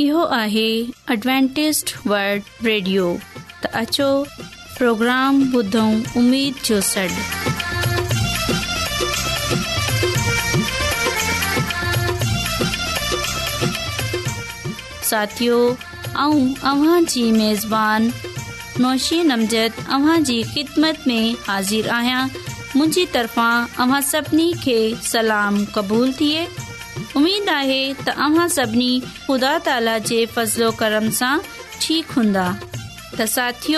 इहो आहे Adventist world radio त अचो प्रोग्राम ॿुधऊं उमेद जो सॾु साथियो ऐं अव्हां जी मेज़बानी नौशी नमज़द अव्हां जी ख़िदमत में हाज़िर आहियां मुंहिंजी तरफ़ां अव्हां सभिनी खे सलाम क़बूल थिए उम्मीद आहे त अ सभिनी ख़ुदा ताला जे फज़लो कर्म सां ठीकु हूंदा त साथ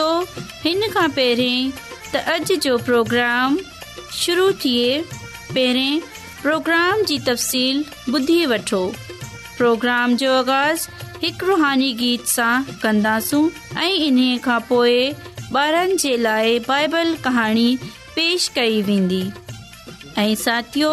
हिन खां पहिरीं त अॼु जो प्रोग्राम शुरू थिए पहिरें प्रोग्राम जी तफ़सील ॿुधी वठो प्रोग्राम जो आगाज़ हिकु रुहानी गीत सां कंदासूं ऐं इन्हीअ खां पोइ ॿारनि जे लाइ बाइबल कहाणी पेशि कई वेंदी ऐं साथियो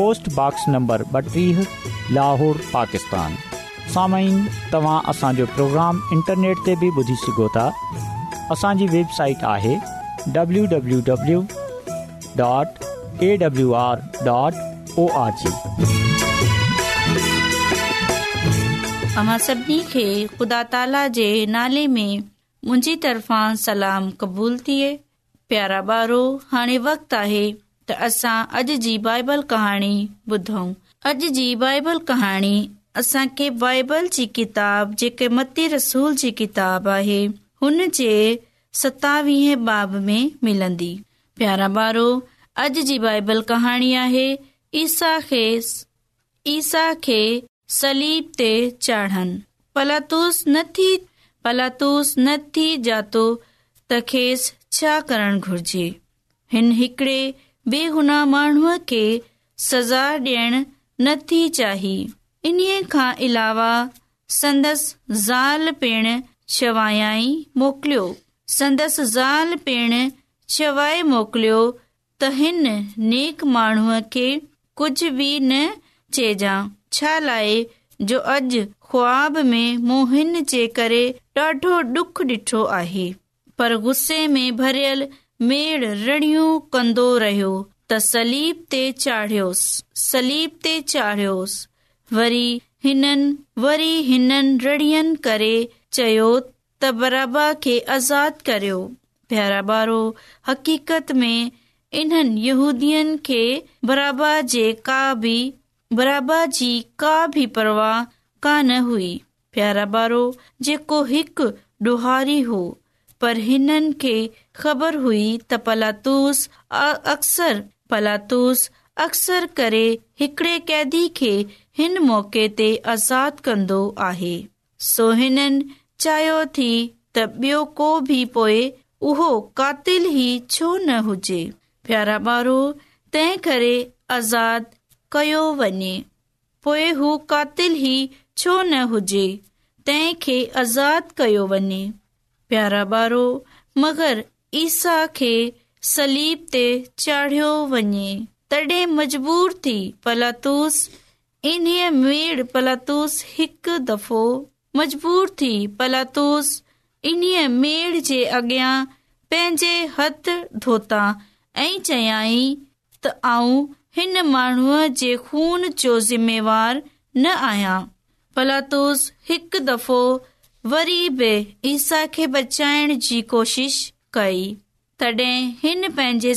नंबर नंब लाहौर पाकिस्तान तव्हां असांजो प्रोग्राम इंटरनेट ते बि ॿुधी सघो था असांजी वेबसाइट आहे ख़ुदा ताला जे नाले में मुंहिंजी तरफ़ां सलाम क़बूल थिए प्यारा ॿारो हाणे वक़्तु आहे त असां अॼ जी बाइबल कहाणी ॿुधऊं अॼ जी बाइबल कहाणी असांखे ॿार अॼ जी बाइबल कहाणी आहे ईसा खेस ई सलीब ते चाढ़नि पलातूस न थी पलातुस न थी जातो त खेस छा करण घुरिजे हिन हिकिड़े बेगुना माण्हूअ खे सजा डि॒यण नथी चाही इन खां अलावा संदसि संदसि शव मोकिलियो त हिन नेक माण्हू खे कुझ बि न चइजा छा लाए जो अॼ ख़्वाब में मोहिन जे करे ॾाढो डुख डि॒ठो आहे पर गुस्से में भरियल મેડ રડિયું કંદો રહ્યો તસલીબ તે ચાઢ્યોસ સલીબ તે ચાઢ્યોસ વરી હનન વરી હનન રડિયન કરે ચયો તબ્રબા કે আজাদ કર્યો પ્યારા બારો હકીકત મે ઇનહન યહૂદીયન કે બરાબા જે કા ભી બરાબા જી કા ભી પરવા કા ન હુઈ પ્યારા બારો જેકો હક દોહારી હો पर हिननि खे ख़बर हुई त पलातूस अक्सर पलातूस अक्सर करे हिकड़े कैदी खे हिन मोके ते आज़ाद कंदो आहे सो हिननि चाहियो थी त ॿियो को बि पोए उहो कातिल ई छो न हुजे प्यारा बारो तंहिं करे आज़ाद कयो वञे पोए हू कातिल ई छो न हुजे तंहिं खे आज़ाद कयो वञे दफ़ो मजबूर थी पलातोस इन्हीअ जे अगे हथ धोता ऐं चयाई त आऊं हिन माण्हूअ जे खून जो ज़िमेवार न आहियां پلاتوس हिकु दफ़ो वरी बि खे बचाइण जी कोशिश कई हिन पंहिंजे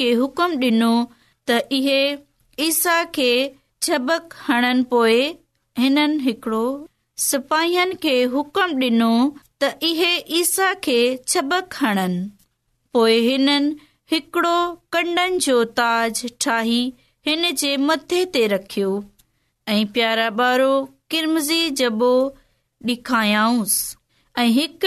खे हुकुम डिनो त इहे ईसा खे छबक हणन पोइ हिननि हिकड़ो कंडन जो ताज ठाही हिन जे मथे ते रखियो प्यारा किरमज़ी जबो सि ऐं हिकु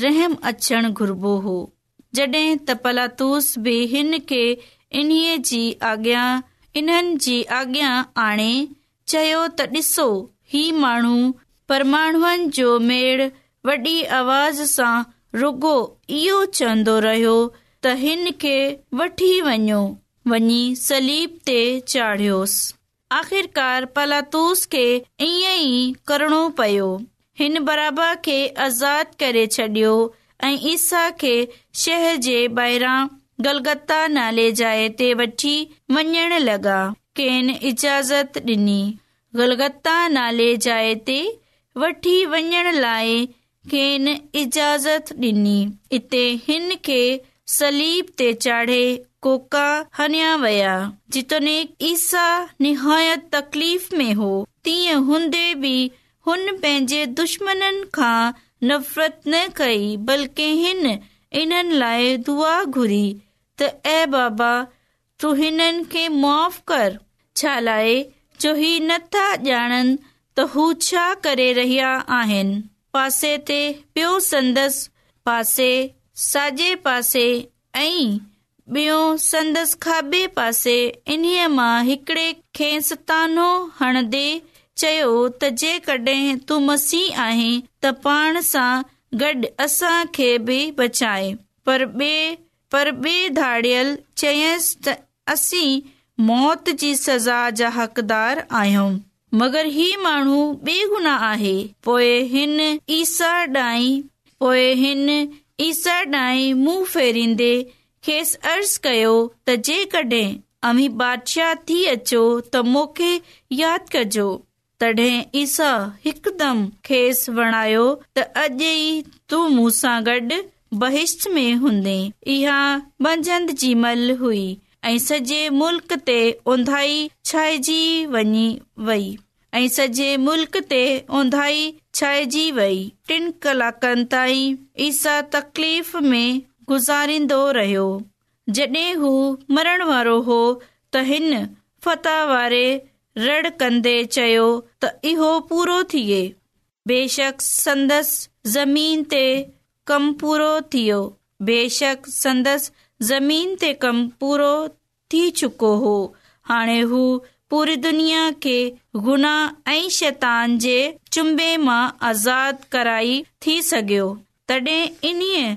रहम अचण घुरबो हो जॾहिं तपलातुस बि हिन खे इन्हीअ जी आॻियां इन्हनि जी आॻियां आणे चयो त ॾिसो ही माण्हू जो मेड़ वॾी आवाज़ सां रुगो इहो चवंदो रहियो त हिन खे वठी वञो वञी सलीब ते चाढ़ियोसि आख़िरकार पलातूस खे ईअं ई करणो पियो हिन बराबा खे आज़ाद करे छडि॒यो ऐं ईसा खे शहर जे ॿाहिरां गलगत्ता नाले जाइ ते वठी वञण लॻा केन इजाज़त डि॒नी गलगत्ता नाले जाइ ते वठी वञण लाइ इजाज़त ॾिनी इते हिन विया तीअं हूंदे बि हुन पंहिंजे दुश्मननि खां नफ़रत न कई बल्कि इन्हनि लाइ दुआ घुरी त ए बाबा तूं हिननि खे माफ़ कर छा जो ही नथा ॼाणनि त हू छा करे रहिया आहिनि पासे ते पियो संदसि पासे साजे पासे ऐं ॿियो संदसि खाॿे पासे इन्हीअ मां हिकड़े खे सतानो हणंदे चयो त जेकॾहिं तू मसीह आहीं त पाण सां गॾु असां खे बि बचाए पर ॿिए पर ॿिए धाड़ियल चयसि त असीं मौत जी सज़ा जा हक़दार आहियूं मगर ही माण्हू गुना आहे पोए हिन ईसा डाई हिन ईसा डाई मुं फेरींदे खेसि अर्ज़ कयो त जेकड अमी बादशाह थी अचो त मोक यादि कजो तडहिं ईसा हिकु दम खेसि वणायो त अॼु तू मूं सां गॾु बहिष्ट में हूंदे इहा बंजंद जी मल हुई ऐं सॼे मुल्क ते ओंधाई छाइजी वञी वई ऐं सॼे मुल्क ते ओंधाई छाइजी वई टिन ईसा तकलीफ़ में गुज़ारींदो रहियो जॾहिं हू मरण वारो हो त हिन फता वारे रड़ कंदे चयो त इहो पूरो थिए बेशक संदसि ज़मीन ते कम पूरो थियो बेशक संदसि ज़मीन ते कम पूरो थी चुको हो हाणे हू पूरी दुनिया खे गुनाह ऐं शैतान जे चुंबे मां आज़ाद कराई थी सघियो तॾहिं इन्हीअ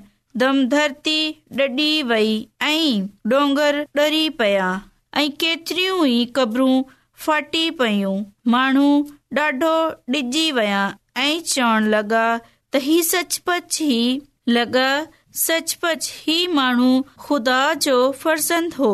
दम धरती डी वई ऐं डोंगर डरी पया ऐं केतिरियूं ई कबरूं फाटी पयूं माण्हू ॾाढो डिॼी विया ऐं चवण लॻा त ही सचपच ई लॻा सचपच ही माण्हू खुदा जो फर्संद हो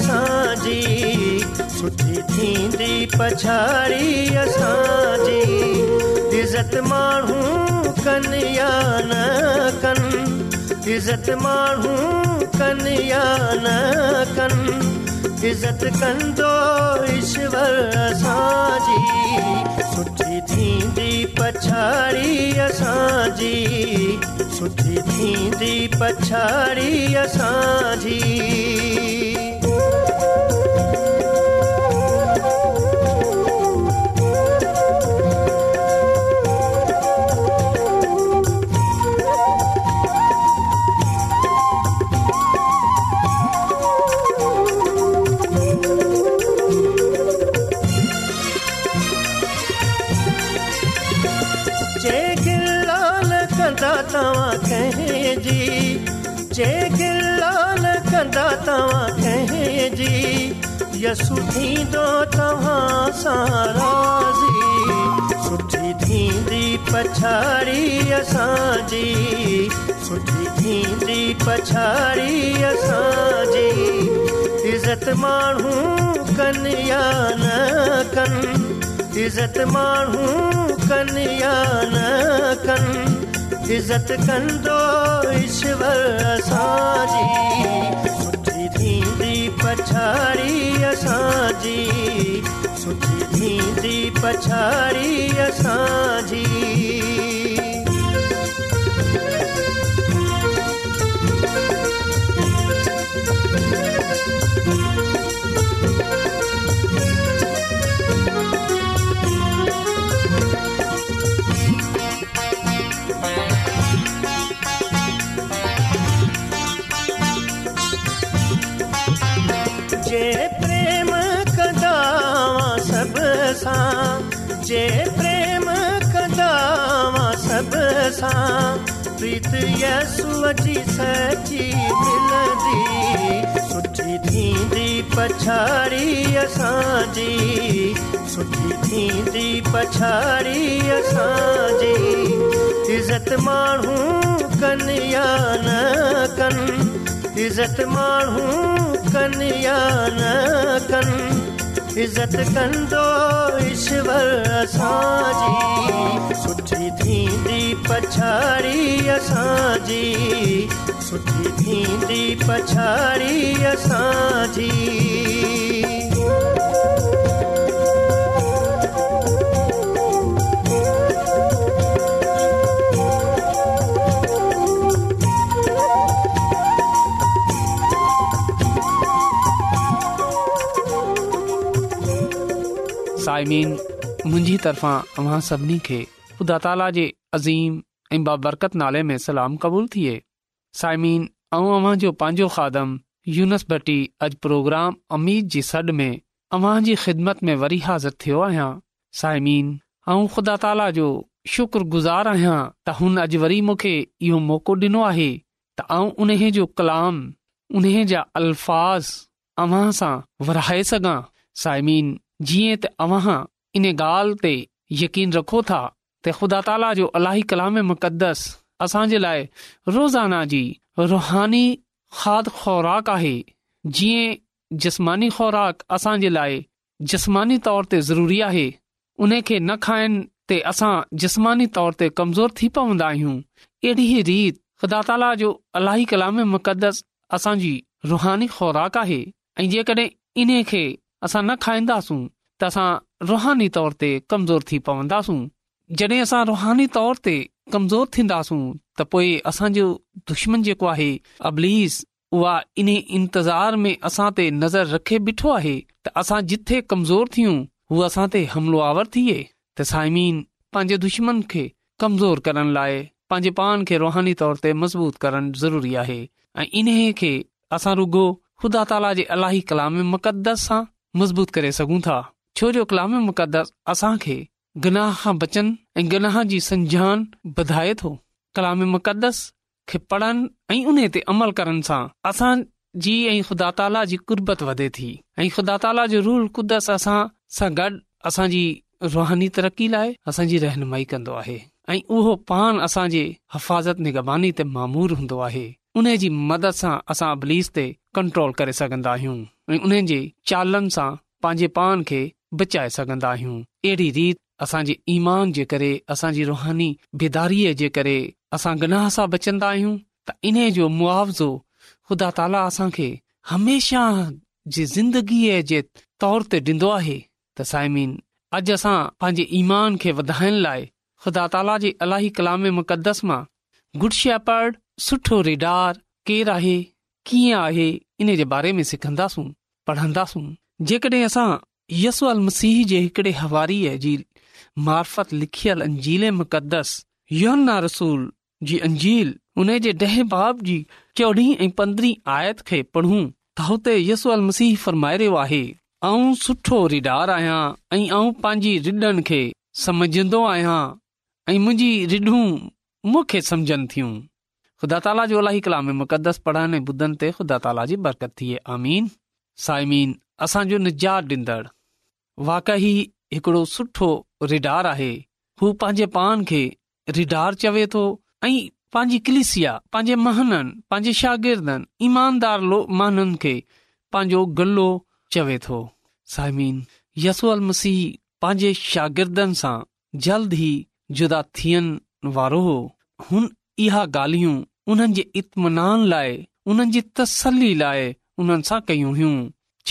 इज़त माण्हू कनि या नज़त माण्हू इज़त कंदो विश्व थींदी पछाड़ी असांजी पछाड़ी असांजी तव्हां साराज़ थींदी पछाड़ी असांजी थींदी पछाड़ी असांजी इज़त माण्हू कनिया न कनि इज़त माण्हू कनि या न कनि इज़त कंदो असांजी पछड़ असांजी पछाड़ी असां पछड़ी असांजी सुठी थींदी पछाड़ी असांजी इज़त मारू कन्य इज़त माण्हू कन्या न इज़त कंदो ईश्वर असांजी सुठी थींदी पछाड़ी असांजी सुठी थींदी पछाड़ी असांजी सायमीन मुंहिंजी तरफां, अव्हां सभिनी खे ख़ुदा ताला जे अज़ीम ऐं बाबरकत नाले में सलाम क़बूल थिए साइमीन ऐं अव्हां जो पंहिंजो खादम यूनसबी अॼु प्रोग्राम अमीर जे सॾ में अव्हां जी ख़िदमत में वरी हाज़िर थियो आहियां साइमीन ऐं ख़ुदा ताला जो शुक्रगुज़ार आहियां त हुन अॼ वरी मूंखे इहो मौक़ो ॾिनो आहे त आउं उन जो कलाम उन जा अलफाज़ अव्हां सां विराए सघां साइमीन जीअं त अव्हां इन ॻाल्हि ते यकीन रखो था त ख़ुदा ताला जो अलाही कलामदस असांजे लाइ रोज़ाना जी रुहानी खाद ख़ुराक आहे जीअं जस्मानी ख़ुराक असांजे लाइ जसमानी तौर ते ज़रूरी आहे उन खे न खाइनि ते असां जस्मानी तौर ते कमज़ोर थी पवंदा आहियूं अहिड़ी रीति ख़ुदा ताला जो अलाही कलामस असांजी रुहानी ख़ुराक आहे ऐं जेकॾहिं इन खे असां न खाईंदासूं त असां रुहानी तौर ते कमज़ोर थी पवंदासूं जॾहिं असां रुहानी तौर ते कमज़ोर थींदासूं त पोइ असांजो दुश्मन जेको आहे अबलीस उहा इन इंतज़ार में असां ते नज़र रखे बीठो आहे त असां जिथे कमज़ोर थियूं उहा असां ते हमलो आवर थिए त साइमीन पंहिंजे दुश्मन खे कमज़ोर करण लाइ पंहिंजे पान खे रुहानी तौर ते मज़बूत करण ज़रूरी आहे ऐं इन्हीअ खे असां रुॻो ख़ुदा ताला जे अलाही मुक़दस सां मज़बूत करे सघूं था छो जो कलाम मुक़दस असां खे गनाह खां बचन ऐं गनाह जी संजान वधाए थो कलाम मुक़दस खे पढ़नि ऐं उन ते अमल करण सां असांजी ऐं ख़ुदा ताला जी कुर्बत वधे थी ऐं ख़ुदा ताला जो रुहल कुदस असां सां गॾु असांजी रुहानी तरक़ी लाइ असांजी रहनुमाई कन्दो आहे ऐ उहो पान असांजे हिफ़ाज़त निगबानी ते मामूर हूंदो आहे उने जी मदद सां असां अबलीस ते कंट्रोल करे सघंदा आहियूं ऐं उन जे चालनि सां पंहिंजे पान खे बचाए सघंदा आहियूं अहिड़ी रीति असांजे ईमान जे करे असांजी रुहानी बेदारीअ जे करे असां गनाह सां बचंदा आहियूं त इन्हे जो मुआवज़ो ख़ुदा ताला असां खे हमेशा जे ज़िंदगीअ जे तौर ते ॾींदो आहे त साइमीन अॼु असां पंहिंजे ईमान खे वधाइण लाइ खुदा ताला जे अलाही कलामे मुक़दस मां गुड शेपर्ड सुठो रिडार केरु आहे कीअं आहे इन जे बारे में सिखन्दासूं पढ़ंदा सूं जेकॾहिं असां यसू अल मसीह जे हिकड़े हवारी मार्फत लिखियल अंजीले मक़दस यो रसूल जी अंजील हुन जे ॾह बाब जी चोॾहीं ऐं पंद्रहीं आयत खे पढ़ूं त हुते यसू अल मसीह फरमाइरियो आहे ऐं सुठो रिडार आहियां ऐं पंहिंजी रिडनि खे समझंदो आहियां ऐं मुंहिंजी रिडूं मूंखे समझनि थियूं ख़ुदा ताला जो अलाई कलामे मुक़दस पढ़ण ऐं ॿुधनि ते ख़ुदा ताला जी बरकत थिए आमीन साइमीन असांजो निजात डींदड़ वाकई हिकिड़ो सुठो रिडार आहे हू पंहिंजे पान खे रिडार चवे थो ऐं पंहिंजी कलिसिया पंहिंजे महननि पंहिंजे शागिर्दनि ईमानदार लो महाननि खे पंहिंजो गलो चवे थो साइमीन यसूअल मसीह पंहिंजे शागिर्दन सां जल्द ई जुदा थियण वारो हो हुन इहा ॻाल्हियूं उन्हनि जे इत्मनान लाइ उन्हनि जी तसल्ली लाइ उन्हनि सां कयूं हुयूं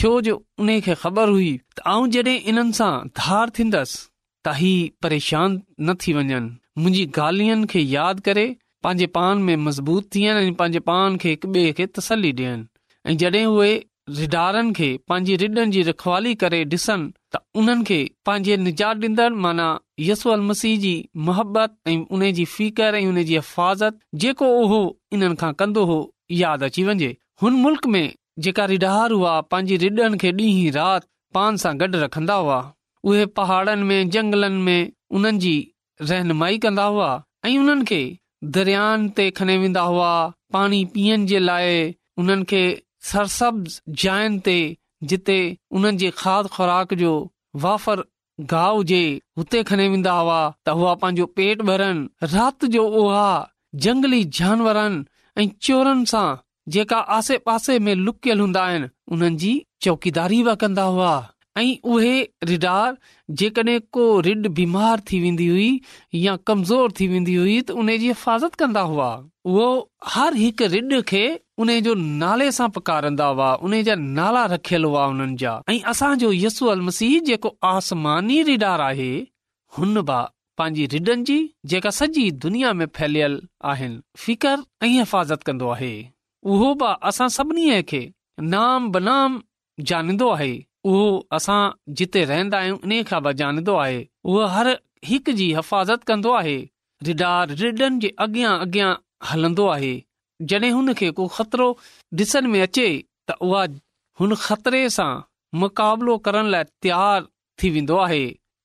छो जो उन खे ख़बर हुई त आऊं जॾहिं इन्हनि सां धार थींदसि त हीउ परेशान न थी वञनि मुंहिंजी ॻाल्हियुनि खे यादि करे पंहिंजे पान में मज़बूत थियनि ऐं पंहिंजे पान खे हिक ॿिए खे तसली ॾियनि ऐं जॾहिं उहे रिडारनि खे पंहिंजी रिडनि जी रखवाली करे ॾिसनि त उन्हनि खे पंहिंजे निजात ॾींदड़ माना यसू अल मसीह जी मोहबत ऐं उन जी फिकर ऐं उन जी हिफ़ाज़त जेको उहो इन्हनि खां कंदो हो यादि अची वञे हुन मुल्क़ में जेका रिडार हुआ पंहिंजी रिडनि खे ॾींहं राति पान सां गॾु रखंदा हुआ उहे पहाड़नि में जंगलनि में उन्हनि जी रहनुमाई कंदा हुआ ऐं उन्हनि खे दरियान ते खणे वेंदा हुआ पाणी पीअण जे लाइ उन्हनि खे सरसब्ज़ जायुनि ते जिते उन्हनि जे खाद खुराक जो वाफर गाह हुजे हुते खणी वेंदा हुआ त हुआ पंहिंजो पेट भरनि राति जो उहा जंगली जानवरनि ऐं चोरनि सां जेका आसे पासे में लुकियल हूंदा आहिनि उन्हनि जी चौकीदारी बि कंदा हुआ उहे रिडार जेकॾहिं को रिड बीमार थी वेंदी हुई या कमज़ोर थी वेंदी हुई त उन जी हिफ़ाज़त कंदा हुआ उहो हर हिकु रिॾ खे नाले सां جو हुआ जा नाला रखियल हुआ جا जा ऐं असांजो यसू अल जेको आसमानी रिडार आहे हुन बि पंहिंजी रिडनि जी जेका सॼी दुनिया में फैलियल आहिनि फ़िकर ऐं हिफ़ाज़त कंदो आहे उहो बि असां सभिनी खे नाम बनाम जानींदो आहे उहो असां जिते रहंदा आहियूं उन खां बजाणींदो आहे उहो हर हिकु जी हिफ़ाज़त कंदो आहे रिडार रिडन जे अॻियां अॻियां हलंदो आहे जॾहिं हुन खे को ख़तरो ॾिसण में अचे त उहा हुन ख़तरे सां मुक़ाबलो करण लाइ तयारु थी वेंदो आहे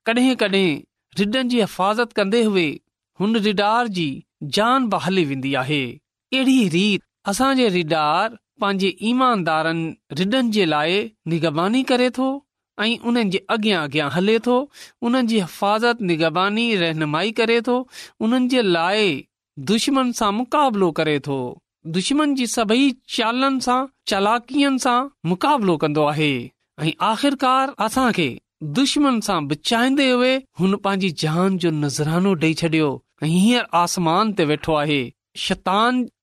कॾहिं कॾहिं रिडन जी हिफ़ाज़त कंदे हुए हुन रिडार जी जान बहली वेंदी आहे अहिड़ी रीत असांजे रिडार पंहिंजे ईमानदारनि रिड निगबानी करे थो ऐं उन्हनि जे अॻियां अॻियां हले थो उन्हनि जी हिफ़ाज़त निगबानी रहनुमाई करे थो उन्हनि जे लाइ दुश्मन सां मुक़ाबलो करे थो दुश्मन जी सभई चालनि सां चालाकियुनि सां मुक़ाबलो कन्दो आहे ऐं आख़िरकार असां दुश्मन सां बिछाईंदे हुए हुन पंहिंजी जान जो नज़रानो ॾेई छॾियो ऐ हीअंर आसमान ते वेठो आहे शैतान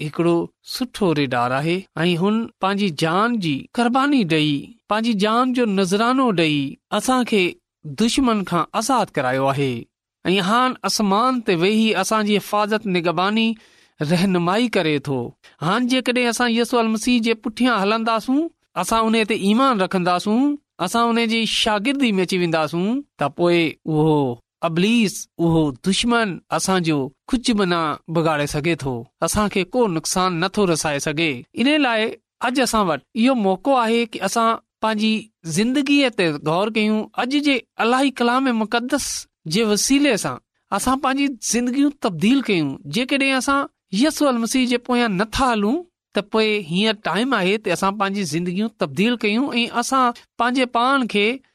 हिकड़ो सुठो रिडार आहे ऐं हुन पंहिंजी जान जी क़ुर्बानी ॾेई पंहिंजी जान जो नज़रानो ॾेई असां खे दुश्मन खां आज़ादु करायो आहे ऐं हान आसमान ते वेही असांजी हिफ़ाज़त निगबानी रहनुमाई करे थो हान जेकॾहिं असां यस मसीह जे पुठियां हलंदासूं असां उन ते ईमान रखंदासूं असां उन जी शागिर्दी में अची वेंदासूं त पोइ उहो अबलीस उहो दुश्मन असांजो कुझ बिना बिगाड़े सघे थो असां खे को नुक़सान नथो रसाए सघे इन लाइ अॼु असां वटि इहो मौको आहे कि असां पंहिंजी ज़िंदगीअ ते गौर कयूं अॼु जे अलाही कलाम मुक़दस जे वसीले सां असां पांजी ज़िंदगियूं तब्दील कयूं जेकॾहिं असां यस मसीह जे पोयां नथा हलूं त पोए हीअं टाइम आहे त असां पांजी ज़िंदगियूं तब्दील कयूं ऐं असां पंहिंजे पाण खे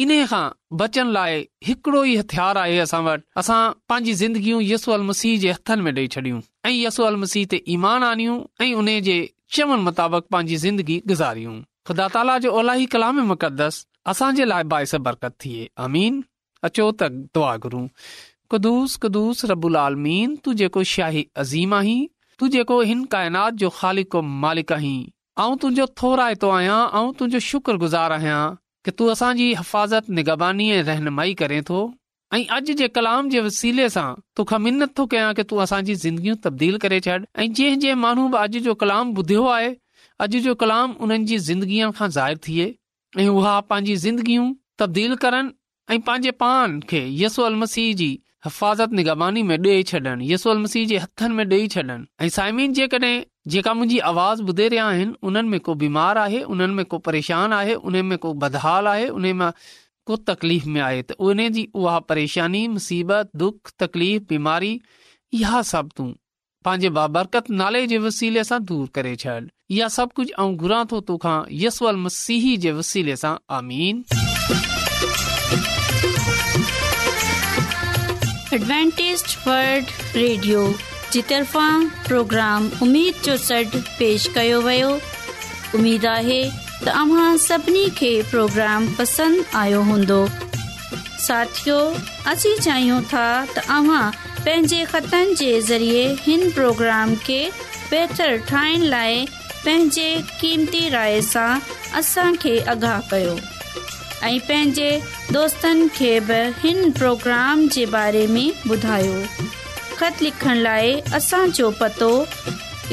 इन्हीअ खां बचन लाइ हिकड़ो ई हथियार आहे असां वटि असां पंहिंजी ज़िंदगियूं यसू अल मसीह जे हथनि में ॾेई छॾियूं ऐं यसू अलमसीह ते ईमान आनियूं ऐं उन जे चवण मुताबिक़ पंहिंजी ज़िंदगी गुज़ारियूं ख़ुदा ताला जो मुक़दस असांजे लाइ बाहिस बरकत थिए अमीन अचो त दुआ कदुस कदुस आलमीन तू जेको शाही अज़ीम आहीं तू जेको हिन काइनात जो खाली मालिक आहीं ऐं तुंहिंजो थोराए थो आहियां ऐं तुंहिंजो शुक्रगुज़ार आहियां कि तू असांजी हिफ़ाज़त निगबानी ऐं रहनुमाई करें थो ऐं अॼु जे कलाम जे वसीले सां तो ख़िन थो कया कि तू असांजी ज़िंदगियूं तब्दील करे छॾ ऐं जंहिं जंहिं माण्हू बि अॼु जो कलाम ॿुधियो आहे अॼु जो कलाम उन्हनि जी ज़िंदगीअ खां ज़ाहिर थिए ऐं उहा पंहिंजी ज़िंदगियूं तब्दील करन ऐं पंहिंजे पान खे यसो मसीह जी हिफ़ाज़त निगबानी में ॾेई छॾनि यसूअल मसीह जे हथनि में ॾेई छॾनि ऐं साइमीन जेकॾहिं जेका मुंहिंजी आवाज़ ॿुधे रहिया आहिनि उन्हनि में को बीमार आहे उन्हनि में को परेशान आहे में को बदहाल आहे उनमां को तकलीफ़ में आहे त उन जी उहा परेशानी मुसीबत दुख तकलीफ़ बीमारी इहा सभु तूं पंहिंजे बाबरकत नाले जे वसीले सां दूर करे छॾ इहा सभु कुझु ऐं घुरां थो तोखां यसू मसीह जे वसीले सां आमीन एडवेंटेज वर्ल्ड रेडियो जी तरफ़ा प्रोग्राम उमेद जो सॾु पेश कयो वियो उमेदु आहे त अव्हां सभिनी खे प्रोग्राम पसंदि आयो हूंदो साथियो असीं चाहियूं था त अव्हां पंहिंजे ख़तनि जे ज़रिए हिन प्रोग्राम खे बहितरु ठाहिण लाइ पंहिंजे क़ीमती राय सां असांखे आगाह कयो ऐं पंहिंजे दोस्तनि खे बि हिन प्रोग्राम जे बारे में ॿुधायो ख़त लिखण लाइ असांजो पतो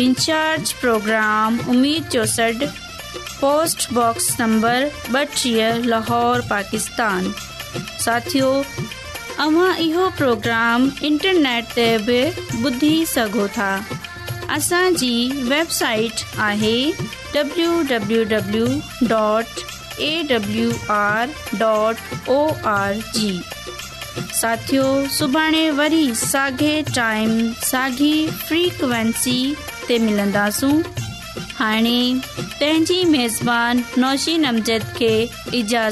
इंचार्ज प्रोग्राम उमेद जो सॾु पोस्टबॉक्स नंबर ॿटीह लाहौर पाकिस्तान साथियो तव्हां इहो प्रोग्राम इंटरनेट ते बि ॿुधी सघो था असांजी वेबसाइट आहे W W W dot awr.org W R dot O R G साथियो सुभाणे वरी साॻे टाइम साॻी फ्रीक्वेंसी ते मिलंदासूं हाणे पंहिंजी मेज़बानी नौशी नमज़द खे